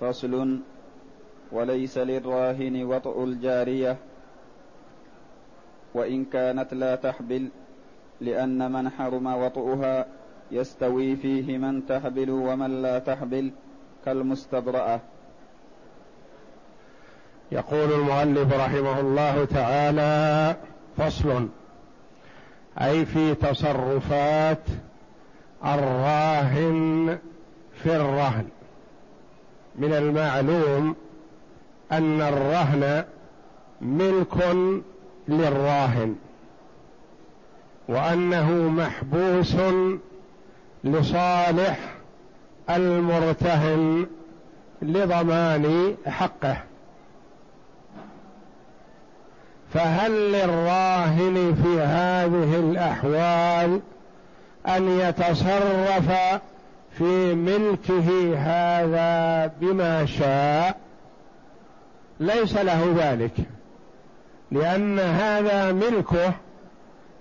فصل وليس للراهن وطء الجارية وإن كانت لا تحبل لأن من حرم وطؤها يستوي فيه من تحبل ومن لا تحبل كالمستبرأة. يقول المؤلف رحمه الله تعالى فصل أي في تصرفات الراهن في الرهن. من المعلوم أن الرهن ملك للراهن وأنه محبوس لصالح المرتهن لضمان حقه. فهل للراهن في هذه الأحوال أن يتصرف في ملكه هذا بما شاء ليس له ذلك لأن هذا ملكه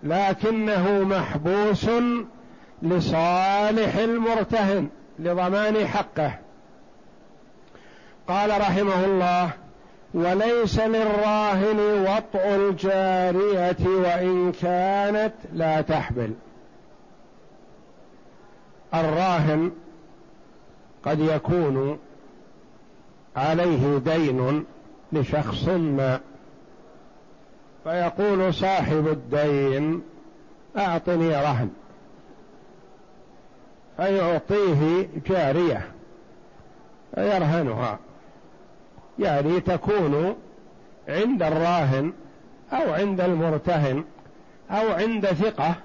لكنه محبوس لصالح المرتهن لضمان حقه. قال رحمه الله وليس للراهن وطء الجارية وإن كانت لا تحبل الراهن قد يكون عليه دين لشخص ما. فيقول صاحب الدين أعطني رهن. فيعطيه جارية فيرهنها. يعني تكون عند الراهن أو عند المرتهن أو عند ثقة.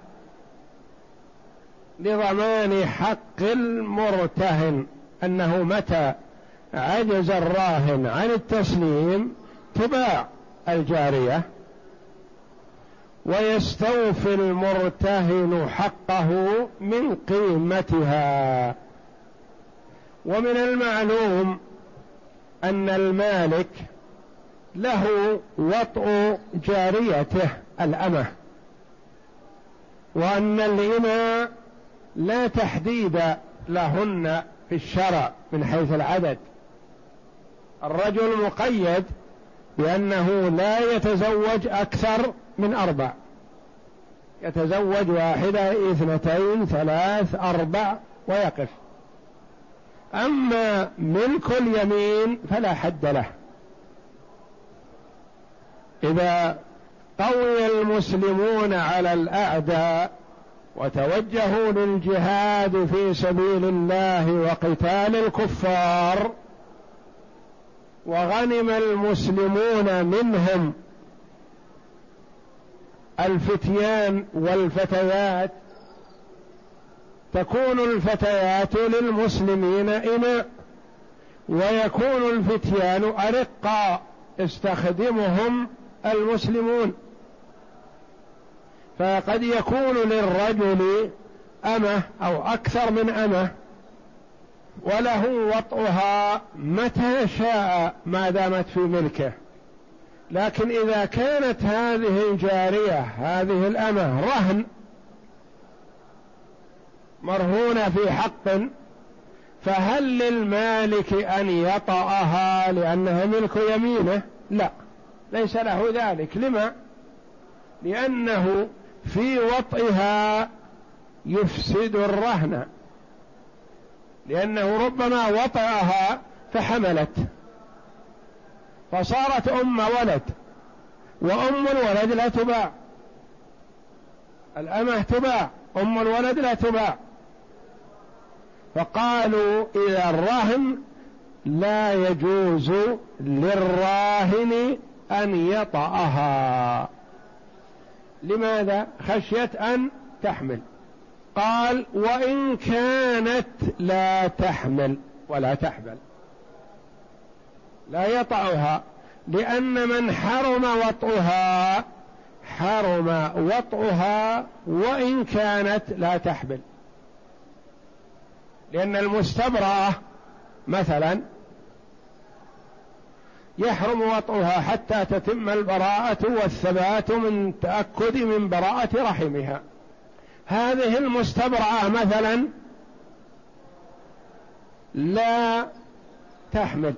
لضمان حق المرتهن أنه متى عجز الراهن عن التسليم تباع الجارية ويستوفي المرتهن حقه من قيمتها. ومن المعلوم أن المالك له وطء جاريته الأمة وأن الإماء لا تحديد لهن في الشرع من حيث العدد. الرجل مقيد بأنه لا يتزوج أكثر من أربع. يتزوج واحدة اثنتين ثلاث أربع ويقف. أما ملك اليمين فلا حد له. إذا قوي المسلمون على الأعداء وتوجهوا للجهاد في سبيل الله وقتال الكفار. وغنم المسلمون منهم الفتيان والفتيات. تكون الفتيات للمسلمين إماء ويكون الفتيان أرقا استخدمهم المسلمون. فقد يكون للرجل أمة أو أكثر من أمة وله وطئها متى شاء ما دامت في ملكه. لكن إذا كانت هذه الجارية هذه الأمة رهن مرهونة في حق فهل للمالك أن يطأها لأنها ملك يمينه؟ لا ليس له ذلك. لما؟ لأنه في وطئها يفسد الرهن. لأنه ربما وطأها فحملت. فصارت أم ولد وأم الولد لا تباع. الأمة تباع أم الولد لا تباع. فقالوا إذا الرهن لا يجوز للراهن أن يطأها. لماذا؟ خشية أن تحمل. قال وإن كانت لا تحمل ولا تحمل لا يطأها لأن من حرم وطئها حرم وطئها وإن كانت لا تحمل لأن المستبرأة مثلا يحرم وطئها حتى تتم البراءة والثبات من تأكد من براءة رحمها. هذه المستبرأة مثلا لا تحمل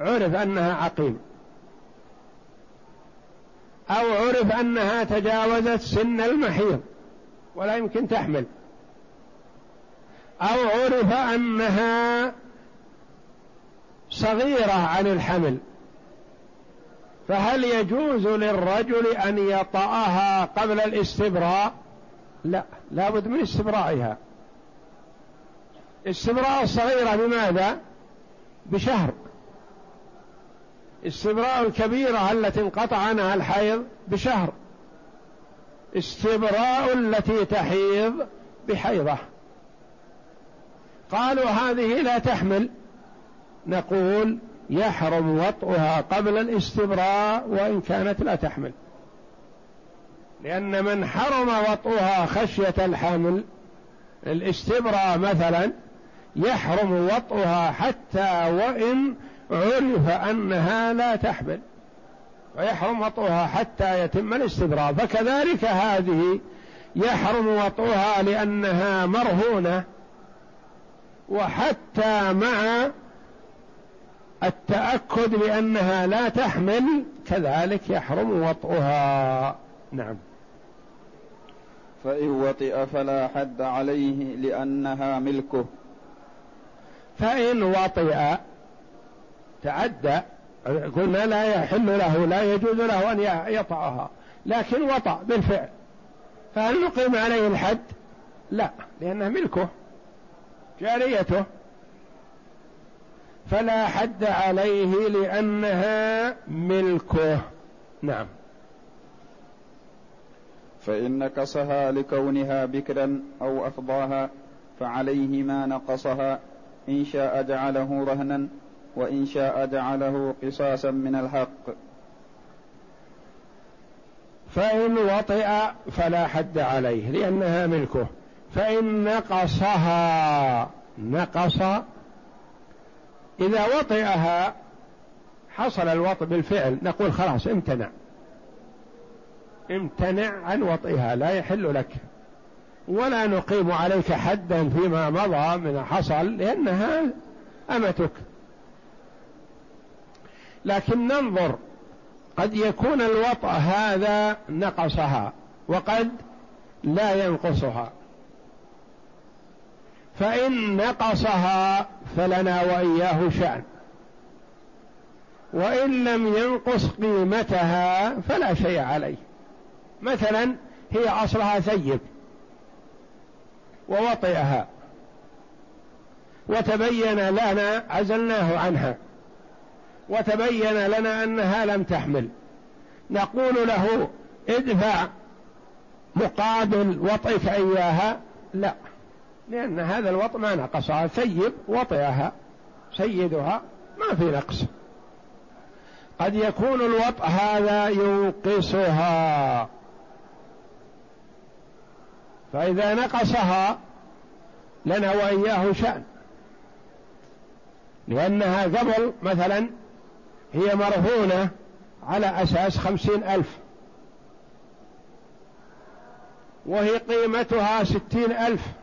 عرف أنها عقيم. أو عرف أنها تجاوزت سن المحيض ولا يمكن تحمل. أو عرف أنها صغيرة عن الحمل فهل يجوز للرجل أن يطأها قبل الاستبراء؟ لا لابد من استبرائها. استبراء الصغيرة بماذا؟ بشهر. استبراء الكبيرة التي انقطع عنها الحيض بشهر. استبراء التي تحيض بحيضة. قالوا هذه لا تحمل. نقول يحرم وطئها قبل الاستبراء وإن كانت لا تحمل. لأن من حرم وطئها خشية الحمل الاستبراء مثلا يحرم وطئها حتى وإن عرف أنها لا تحمل. ويحرم وطئها حتى يتم الاستبراء. فكذلك هذه يحرم وطئها لأنها مرهونة وحتى مع التأكد بأنها لا تحمل كذلك يحرم وطئها. نعم. فإن وطئ فلا حد عليه لأنها ملكه. فإن وطئ تعدى قلنا لا يحل له لا يجوز له أن يطعها لكن وطأ بالفعل. فهل نقيم عليه الحد؟ لا لأنه ملكه جاريته. فلا حد عليه لأنها ملكه. نعم. فإن نقصها لكونها بكرا أو أفضاها فعليه ما نقصها إن شاء جعله رهنا وإن شاء جعله قصاصا من الحق. فإن وطئ فلا حد عليه لأنها ملكه. فإن نقصها نقص إذا وطئها حصل الوطء بالفعل. نقول خلاص امتنع. امتنع عن وطئها لا يحل لك. ولا نقيم عليك حدا فيما مضى من حصل لأنها أمتك. لكن ننظر قد يكون الوطأ هذا نقصها وقد لا ينقصها. فإن نقصها فلنا وإياه شأن. وإن لم ينقص قيمتها فلا شيء عليه. مثلا هي أصلها ثيب ووطئها وتبين لنا عزلناه عنها وتبين لنا أنها لم تحمل. نقول له ادفع مقابل وطئك إياها. لا. لأن هذا الوطء ما نقصها. ثيب وطئها سيدها ما في نقص. قد يكون الوطء هذا ينقصها. فإذا نقصها لنا وإياه شأن. لأنها قبل مثلا هي مرهونة على أساس خمسين ألف. وهي قيمتها ستين ألف.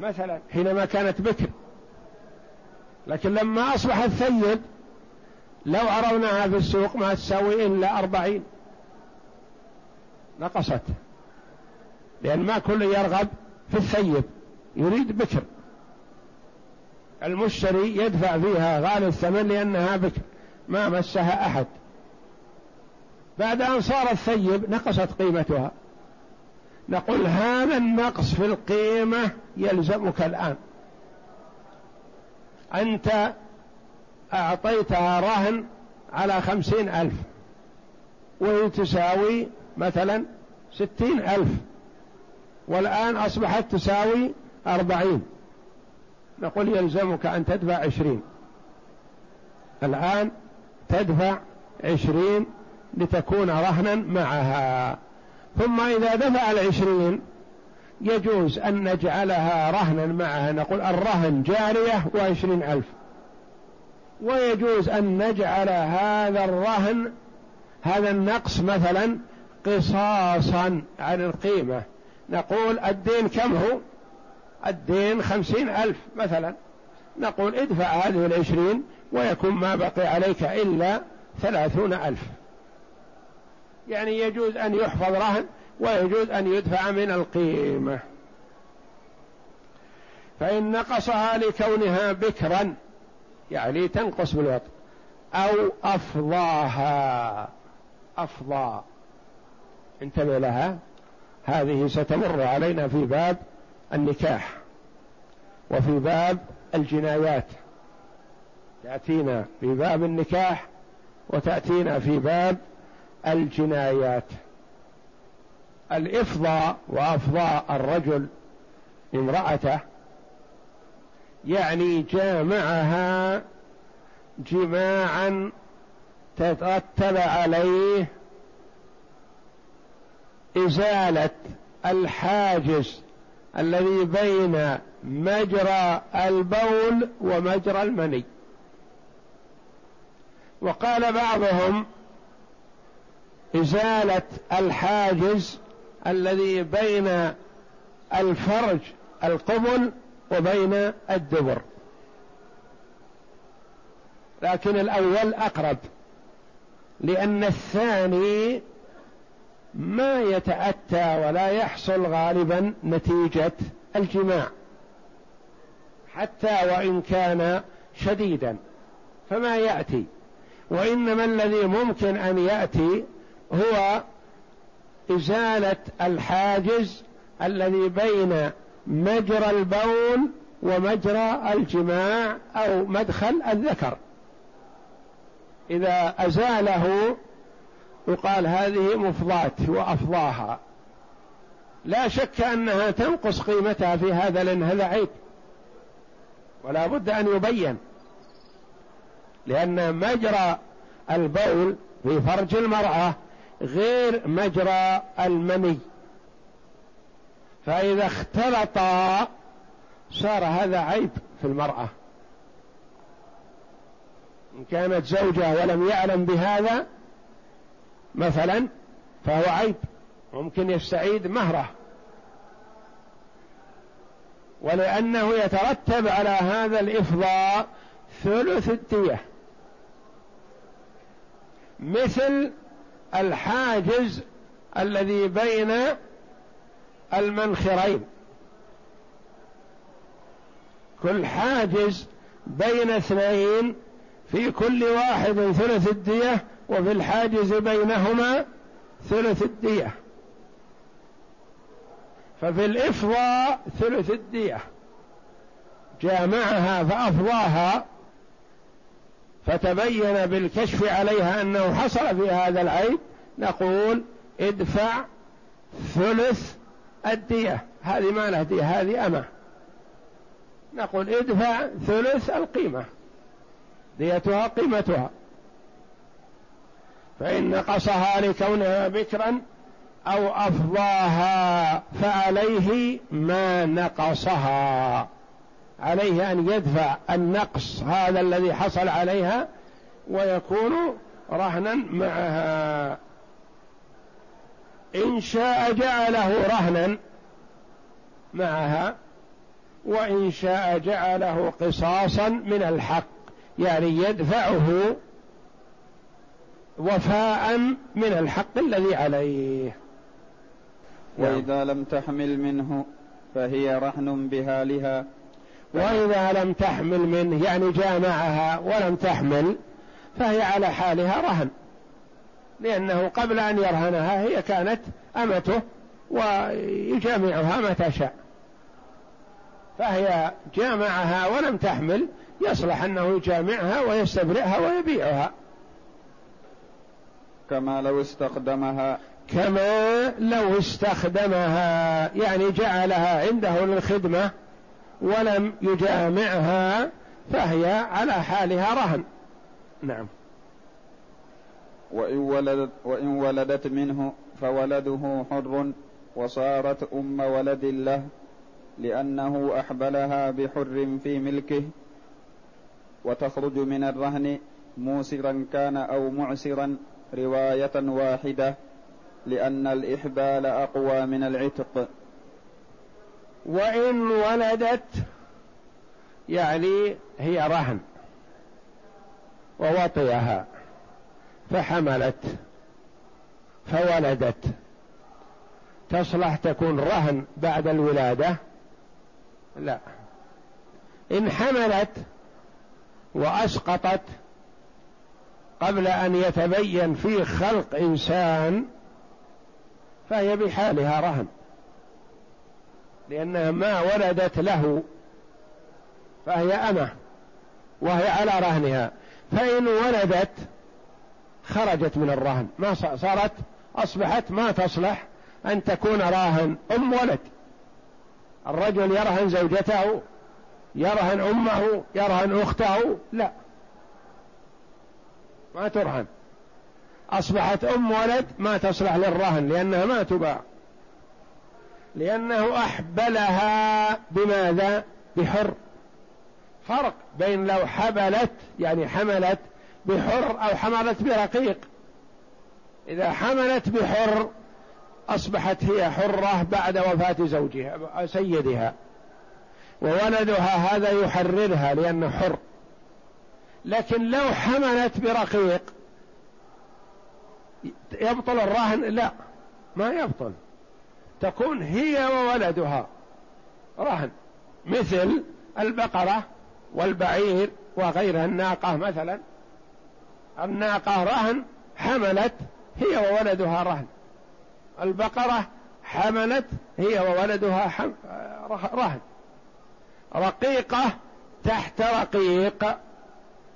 مثلا. حينما كانت بكر. لكن لما أصبحت ثيب لو عرضناها في السوق ما تساوي إلا أربعين. نقصت. لأن ما كل يرغب في الثيب. يريد بكر. المشتري يدفع فيها غالي الثمن لأنها بكر. ما مسها أحد. بعد أن صارت ثيب نقصت قيمتها. نقول هذا النقص في القيمة يلزمك الآن. أنت أعطيتها رهن على خمسين ألف وهي تساوي مثلا ستين ألف والآن أصبحت تساوي أربعين. نقول يلزمك أن تدفع عشرين. الآن تدفع عشرين لتكون رهنا معها. ثم إذا دفع العشرين يجوز أن نجعلها رهنا معها. نقول الرهن جارية وعشرين ألف. ويجوز أن نجعل هذا الرهن هذا النقص مثلا قصاصا عن القيمة. نقول الدين كم هو؟ الدين خمسين ألف مثلا. نقول ادفع هذه العشرين ويكون ما بقي عليك إلا ثلاثون ألف. يعني يجوز أن يحفظ رهن ويجوز أن يدفع من القيمة. فإن نقصها لكونها بكرا يعني تنقص بالوطن أو أفضاها. أفضى. انتبه لها. هذه ستمر علينا في باب النكاح وفي باب الجنايات. تأتينا في باب النكاح وتأتينا في باب الجنايات. الإفضاء وأفضاء الرجل امرأته يعني جامعها جماعا تترتب عليه إزالة الحاجز الذي بين مجرى البول ومجرى المني. وقال بعضهم إزالة الحاجز الذي بين الفرج القبل وبين الدبر. لكن الأول أقرب لأن الثاني ما يتأتى ولا يحصل غالبا نتيجة الجماع حتى وإن كان شديدا فما يأتي. وإنما الذي ممكن أن يأتي هو إزالة الحاجز الذي بين مجرى البول ومجرى الجماع أو مدخل الذكر. إذا أزاله يقال هذه مفضات وأفضاها. لا شك أنها تنقص قيمتها في هذا لأن هذا عيب. ولا بد أن يبين. لأن مجرى البول في فرج المرأة غير مجرى المني. فإذا اختلطا صار هذا عيب في المرأة. إن كانت زوجة ولم يعلم بهذا مثلا فهو عيب. ممكن يستعيد مهرة. ولأنه يترتب على هذا الإفضاء ثلث الدية. مثل الحاجز الذي بين المنخرين. كل حاجز بين اثنين في كل واحد ثلث الدية وفي الحاجز بينهما ثلث الدية. ففي الإفضاء ثلث الدية. جامعها فأفضاها فتبين بالكشف عليها أنه حصل في هذا العيب نقول ادفع ثلث الدية. هذه ما لها دية هذه أمة. نقول ادفع ثلث القيمة. ديتها قيمتها. فإن نقصها لكونها بكرا أو أفضاها فعليه ما نقصها. عليه أن يدفع النقص هذا الذي حصل عليها ويكون رهنا معها. إن شاء جعله رهنا معها وإن شاء جعله قصاصا من الحق يعني يدفعه وفاء من الحق الذي عليه. وإذا لم تحمل منه فهي رهن بهالها. وإذا لم تحمل منه يعني جامعها ولم تحمل فهي على حالها رهن. لأنه قبل أن يرهنها هي كانت أمته ويجامعها متى شاء. فهي جامعها ولم تحمل يصلح أنه يجامعها ويستبرئها ويبيعها. كما لو استخدمها. كما لو استخدمها يعني جعلها عنده للخدمة ولم يجامعها فهي على حالها رهن. نعم. وإن ولدت, وإن ولدت منه فولده حر وصارت أم ولد له لأنه أحبلها بحر في ملكه. وتخرج من الرهن موسرا كان أو معسرا رواية واحدة لأن الإحبال أقوى من العتق. وإن ولدت يعني هي رهن ووطئها فحملت فولدت. تصلح تكون رهن بعد الولادة؟ لا. إن حملت وأسقطت قبل أن يتبين في خلق إنسان فهي بحالها رهن. لانها ما ولدت له فهي أمة وهي على رهنها. فإن ولدت خرجت من الرهن. ما صارت أصبحت ما تصلح أن تكون راهن أم ولد. الرجل يرهن زوجته يرهن أمه يرهن أخته لا. ما ترهن. أصبحت أم ولد ما تصلح للرهن لأنها ما تباع. لأنه أحبلها بماذا؟ بحر. فرق بين لو حبلت يعني حملت بحر أو حملت برقيق. إذا حملت بحر أصبحت هي حرة بعد وفاة زوجها سيدها. وولدها هذا يحررها لأنه حر. لكن لو حملت برقيق يبطل الرهن لا ما يبطل. تكون هي وولدها. رهن. مثل البقرة والبعير وغيرها. الناقة مثلا. الناقة رهن حملت هي وولدها رهن. البقرة حملت هي وولدها. رهن. رقيقة تحت رقيق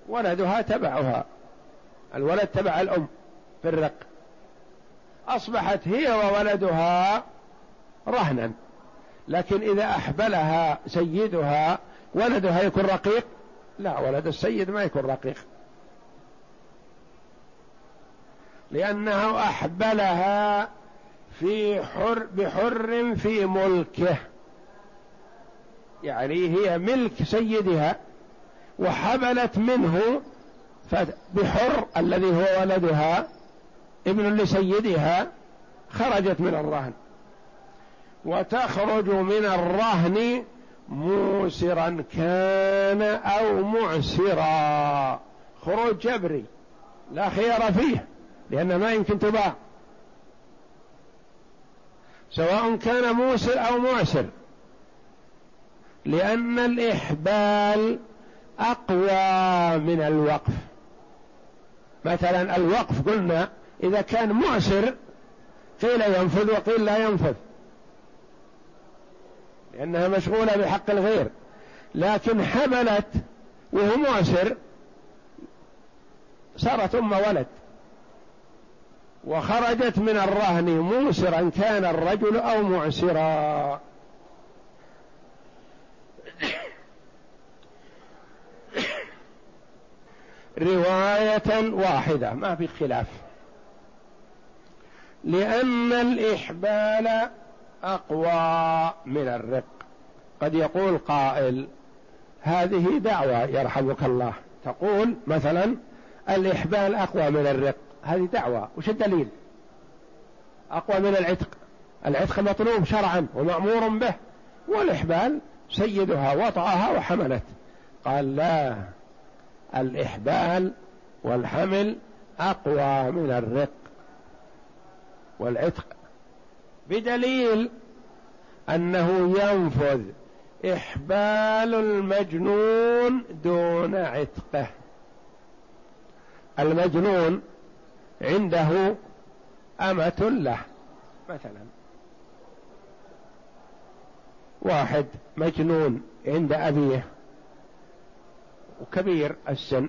ولدها تبعها. الولد تبع الأم في الرق. أصبحت هي وولدها رهنا. لكن إذا أحبلها سيدها ولدها يكون رقيق؟ لا ولد السيد ما يكون رقيق. لأنه أحبلها في حر بحر في ملكه. يعني هي ملك سيدها وحبلت منه بحر الذي هو ولدها ابن لسيدها خرجت من الرهن. وتخرج من الرهن موسرا كان أو معسرا. خروج جبري لا خيار فيه لأن ما يمكن تباع. سواء كان موسر أو معسر. لأن الإحبال أقوى من الوقف. مثلا الوقف قلنا إذا كان معسر قيل ينفذ وقيل لا ينفذ. لأنها مشغولة بحق الغير. لكن حملت وهو معسر. صارت أم ولد. وخرجت من الرهن موسرا كان الرجل أو معسرا. رواية واحدة ما في خلاف. لأن الإحبال أقوى من الرق. قد يقول قائل هذه دعوة يرحمك الله. تقول مثلا الإحبال أقوى من الرق. هذه دعوة. وش الدليل؟ أقوى من العتق. العتق مطلوب شرعا ومأمور به. والإحبال سيدها وطأها وحملت. قال لا الإحبال والحمل أقوى من الرق. والعتق بدليل أنه ينفذ إحبال المجنون دون عتقه. المجنون عنده أمة له مثلا. واحد مجنون عند أبيه وكبير السن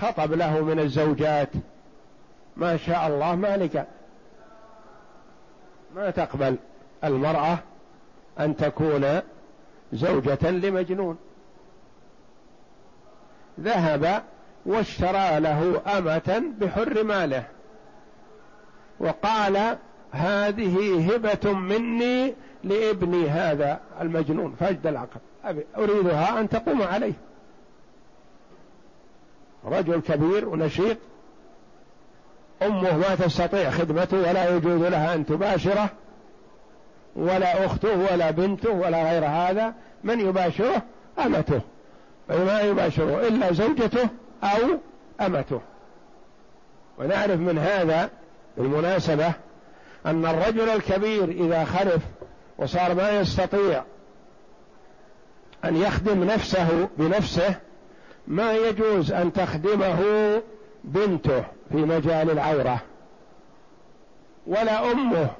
خطب له من الزوجات ما شاء الله ما ما تقبل المرأة أن تكون زوجة لمجنون. ذهب واشترى له أمة بحر ماله. وقال هذه هبة مني لابني هذا المجنون فاجد العقل. أريدها أن تقوم عليه. رجل كبير ونشيط. أمه ما تستطيع خدمته ولا يجوز لها أن تباشره ولا أخته ولا بنته ولا غير هذا من يباشره؟ أمته. فما يباشره إلا زوجته أو أمته. ونعرف من هذا بالمناسبة أن الرجل الكبير إذا خلف وصار ما يستطيع أن يخدم نفسه بنفسه ما يجوز أن تخدمه بنته في مجال العورة ولا أمه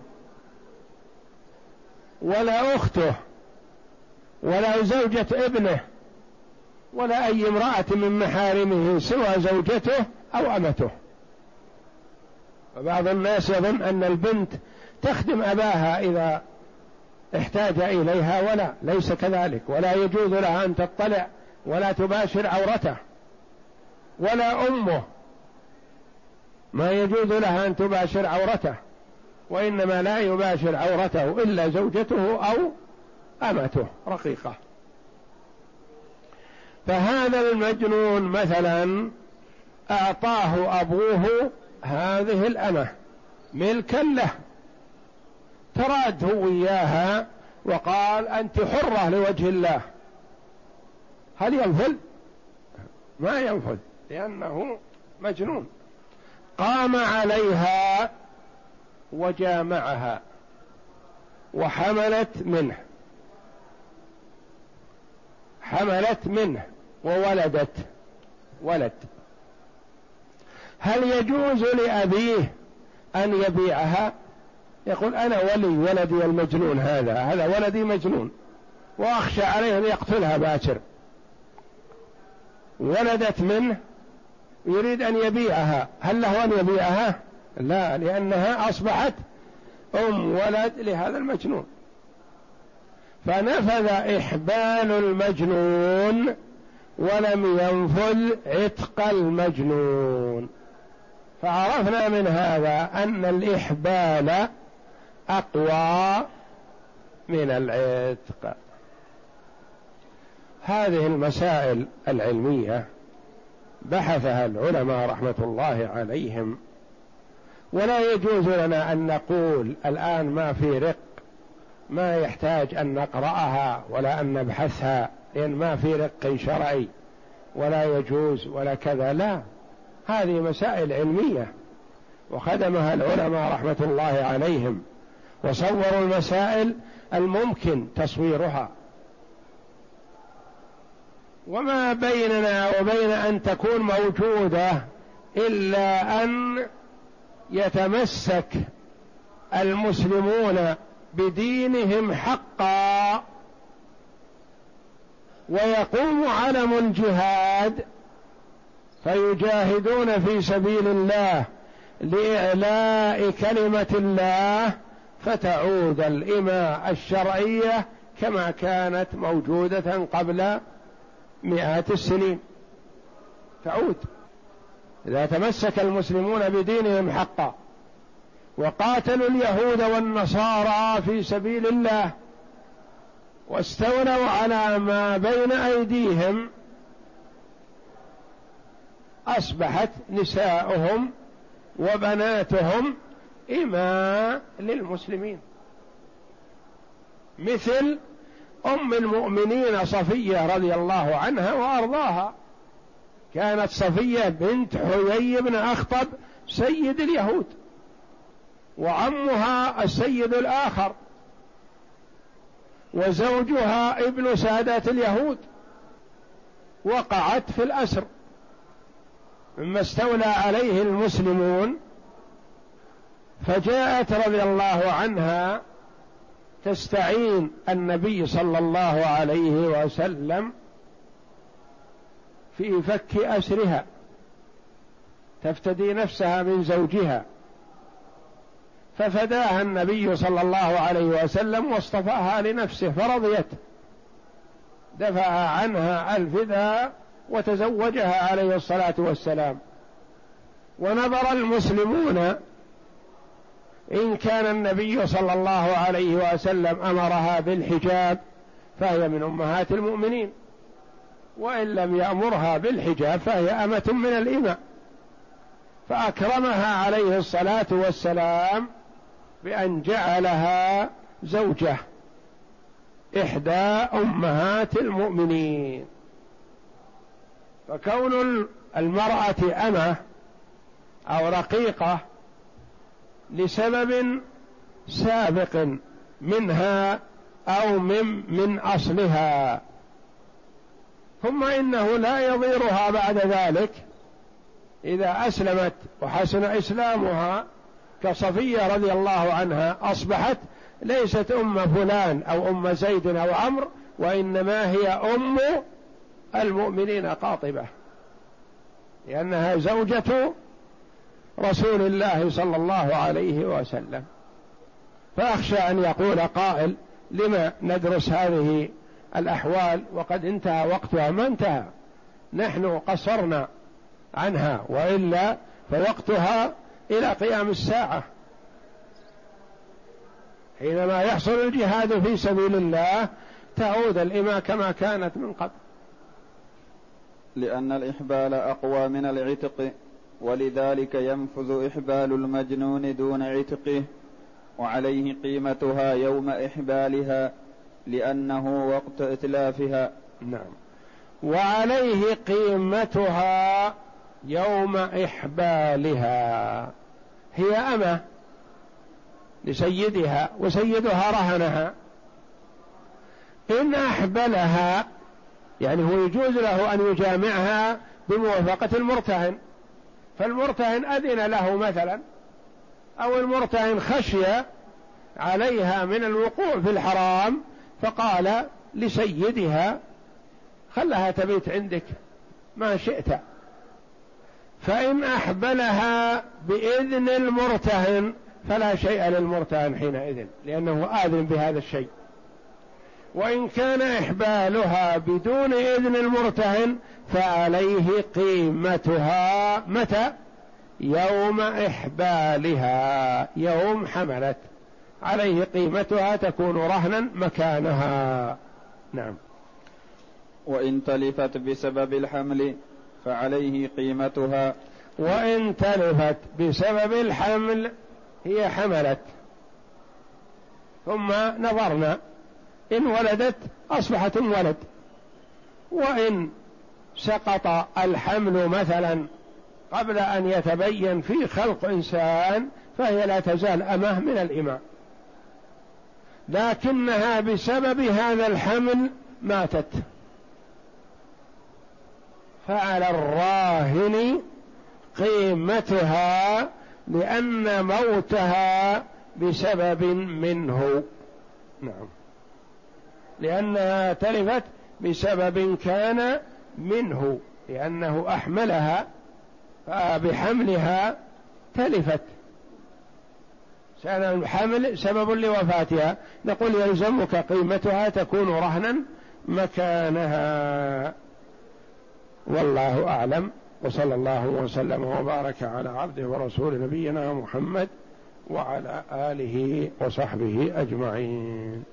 ولا أخته ولا زوجة ابنه ولا أي امرأة من محارمه سوى زوجته أو أمته. وبعض الناس يظن أن البنت تخدم أباها إذا احتاج إليها ولا ليس كذلك. ولا يجوز لها أن تطلع ولا تباشر عورته ولا أمه ما يجوز لها أن تباشر عورته وإنما لا يباشر عورته إلا زوجته أو أمته رقيقة. فهذا المجنون مثلا أعطاه أبوه هذه الأمة ملكا له. تراده إياها وقال أنت حرة لوجه الله. هل ينفذ؟ ما ينفذ لأنه مجنون. قام عليها وجامعها وحملت منه. حملت منه وولدت ولد. هل يجوز لأبيه أن يبيعها؟ يقول أنا ولي ولدي المجنون هذا هذا ولدي مجنون. وأخشى عليه أن يقتلها باكر. ولدت منه يريد أن يبيعها. هل له أن يبيعها؟ لا لأنها أصبحت أم ولد لهذا المجنون. فنفذ إحبال المجنون ولم ينفذ عتق المجنون. فعرفنا من هذا أن الإحبال أقوى من العتق. هذه المسائل العلمية. بحثها العلماء رحمة الله عليهم. ولا يجوز لنا أن نقول الآن ما في رق ما يحتاج أن نقرأها ولا أن نبحثها لأن ما في رق شرعي ولا يجوز ولا كذا. لا هذه مسائل علمية. وخدمها العلماء رحمة الله عليهم. وصوروا المسائل الممكن تصويرها. وما بيننا وبين أن تكون موجودة إلا أن يتمسك المسلمون بدينهم حقا. ويقوم علم الجهاد فيجاهدون في سبيل الله لإعلاء كلمة الله فتعود الإماء الشرعية كما كانت موجودة قبل مئات السنين. تعود. إذا تمسك المسلمون بدينهم حقا وقاتلوا اليهود والنصارى في سبيل الله واستولوا على ما بين أيديهم أصبحت نساؤهم وبناتهم إماء للمسلمين. مثل أم المؤمنين صفية رضي الله عنها وأرضاها. كانت صفية بنت حيي بن أخطب سيد اليهود وعمها السيد الآخر وزوجها ابن سادات اليهود. وقعت في الأسر. مما استولى عليه المسلمون فجاءت رضي الله عنها تستعين النبي صلى الله عليه وسلم في فك أسرها تفتدي نفسها من زوجها. ففداها النبي صلى الله عليه وسلم واصطفاها لنفسه فرضيت. دفع عنها الفداء وتزوجها عليه الصلاة والسلام. ونظر المسلمون إن كان النبي صلى الله عليه وسلم أمرها بالحجاب فهي من أمهات المؤمنين. وإن لم يأمرها بالحجاب فهي أمة من الإماء فأكرمها عليه الصلاة والسلام بأن جعلها زوجة إحدى أمهات المؤمنين. فكون المرأة أمة أو رقيقة لسبب سابق منها أو من من أصلها. ثم إنه لا يضيرها بعد ذلك إذا أسلمت وحسن إسلامها كصفية رضي الله عنها أصبحت ليست أم فلان أو أم زيد أو عمرو وإنما هي أم المؤمنين قاطبة. لأنها زوجة رسول الله صلى الله عليه وسلم. فأخشى أن يقول قائل لما ندرس هذه الأحوال وقد انتهى وقتها؟ ما انتهى؟ نحن قصرنا عنها وإلا فوقتها إلى قيام الساعة. حينما يحصل الجهاد في سبيل الله تعود الإماء كما كانت من قبل. لأن الإحبال أقوى من العتق. ولذلك ينفذ إحبال المجنون دون عتقه وعليه قيمتها يوم إحبالها لأنه وقت إتلافها. نعم. وعليه قيمتها يوم إحبالها. هي أمة لسيدها وسيدها رهنها. إن أحبلها يعني هو يجوز له أن يجامعها بموافقة المرتهن. فالمرتهن أذن له مثلا أو المرتهن خشي عليها من الوقوع في الحرام فقال لسيدها خلها تبيت عندك ما شئت. فإن أحبلها بإذن المرتهن فلا شيء للمرتهن حينئذ لأنه آذن بهذا الشيء. وإن كان إحبالها بدون إذن المرتهن فعليه قيمتها متى؟ يوم إحبالها يوم حملت. عليه قيمتها تكون رهنا مكانها. نعم. وإن تلفت بسبب الحمل فعليه قيمتها. وإن تلفت بسبب الحمل هي حملت. ثم نظرنا إن ولدت أصبحت ولد. وإن سقط الحمل مثلا قبل أن يتبين في خلق إنسان فهي لا تزال أمه من الإماء. لكنها بسبب هذا الحمل ماتت. فعلى الراهن قيمتها لأن موتها بسبب منه. نعم. لأنها تلفت بسبب كان منه لأنه أحملها فبحملها تلفت. كان الحمل سبب لوفاتها. نقول يلزمك قيمتها تكون رهنا مكانها. والله أعلم. وصلى الله وسلم وبارك على عبده ورسول نبينا محمد وعلى آله وصحبه أجمعين.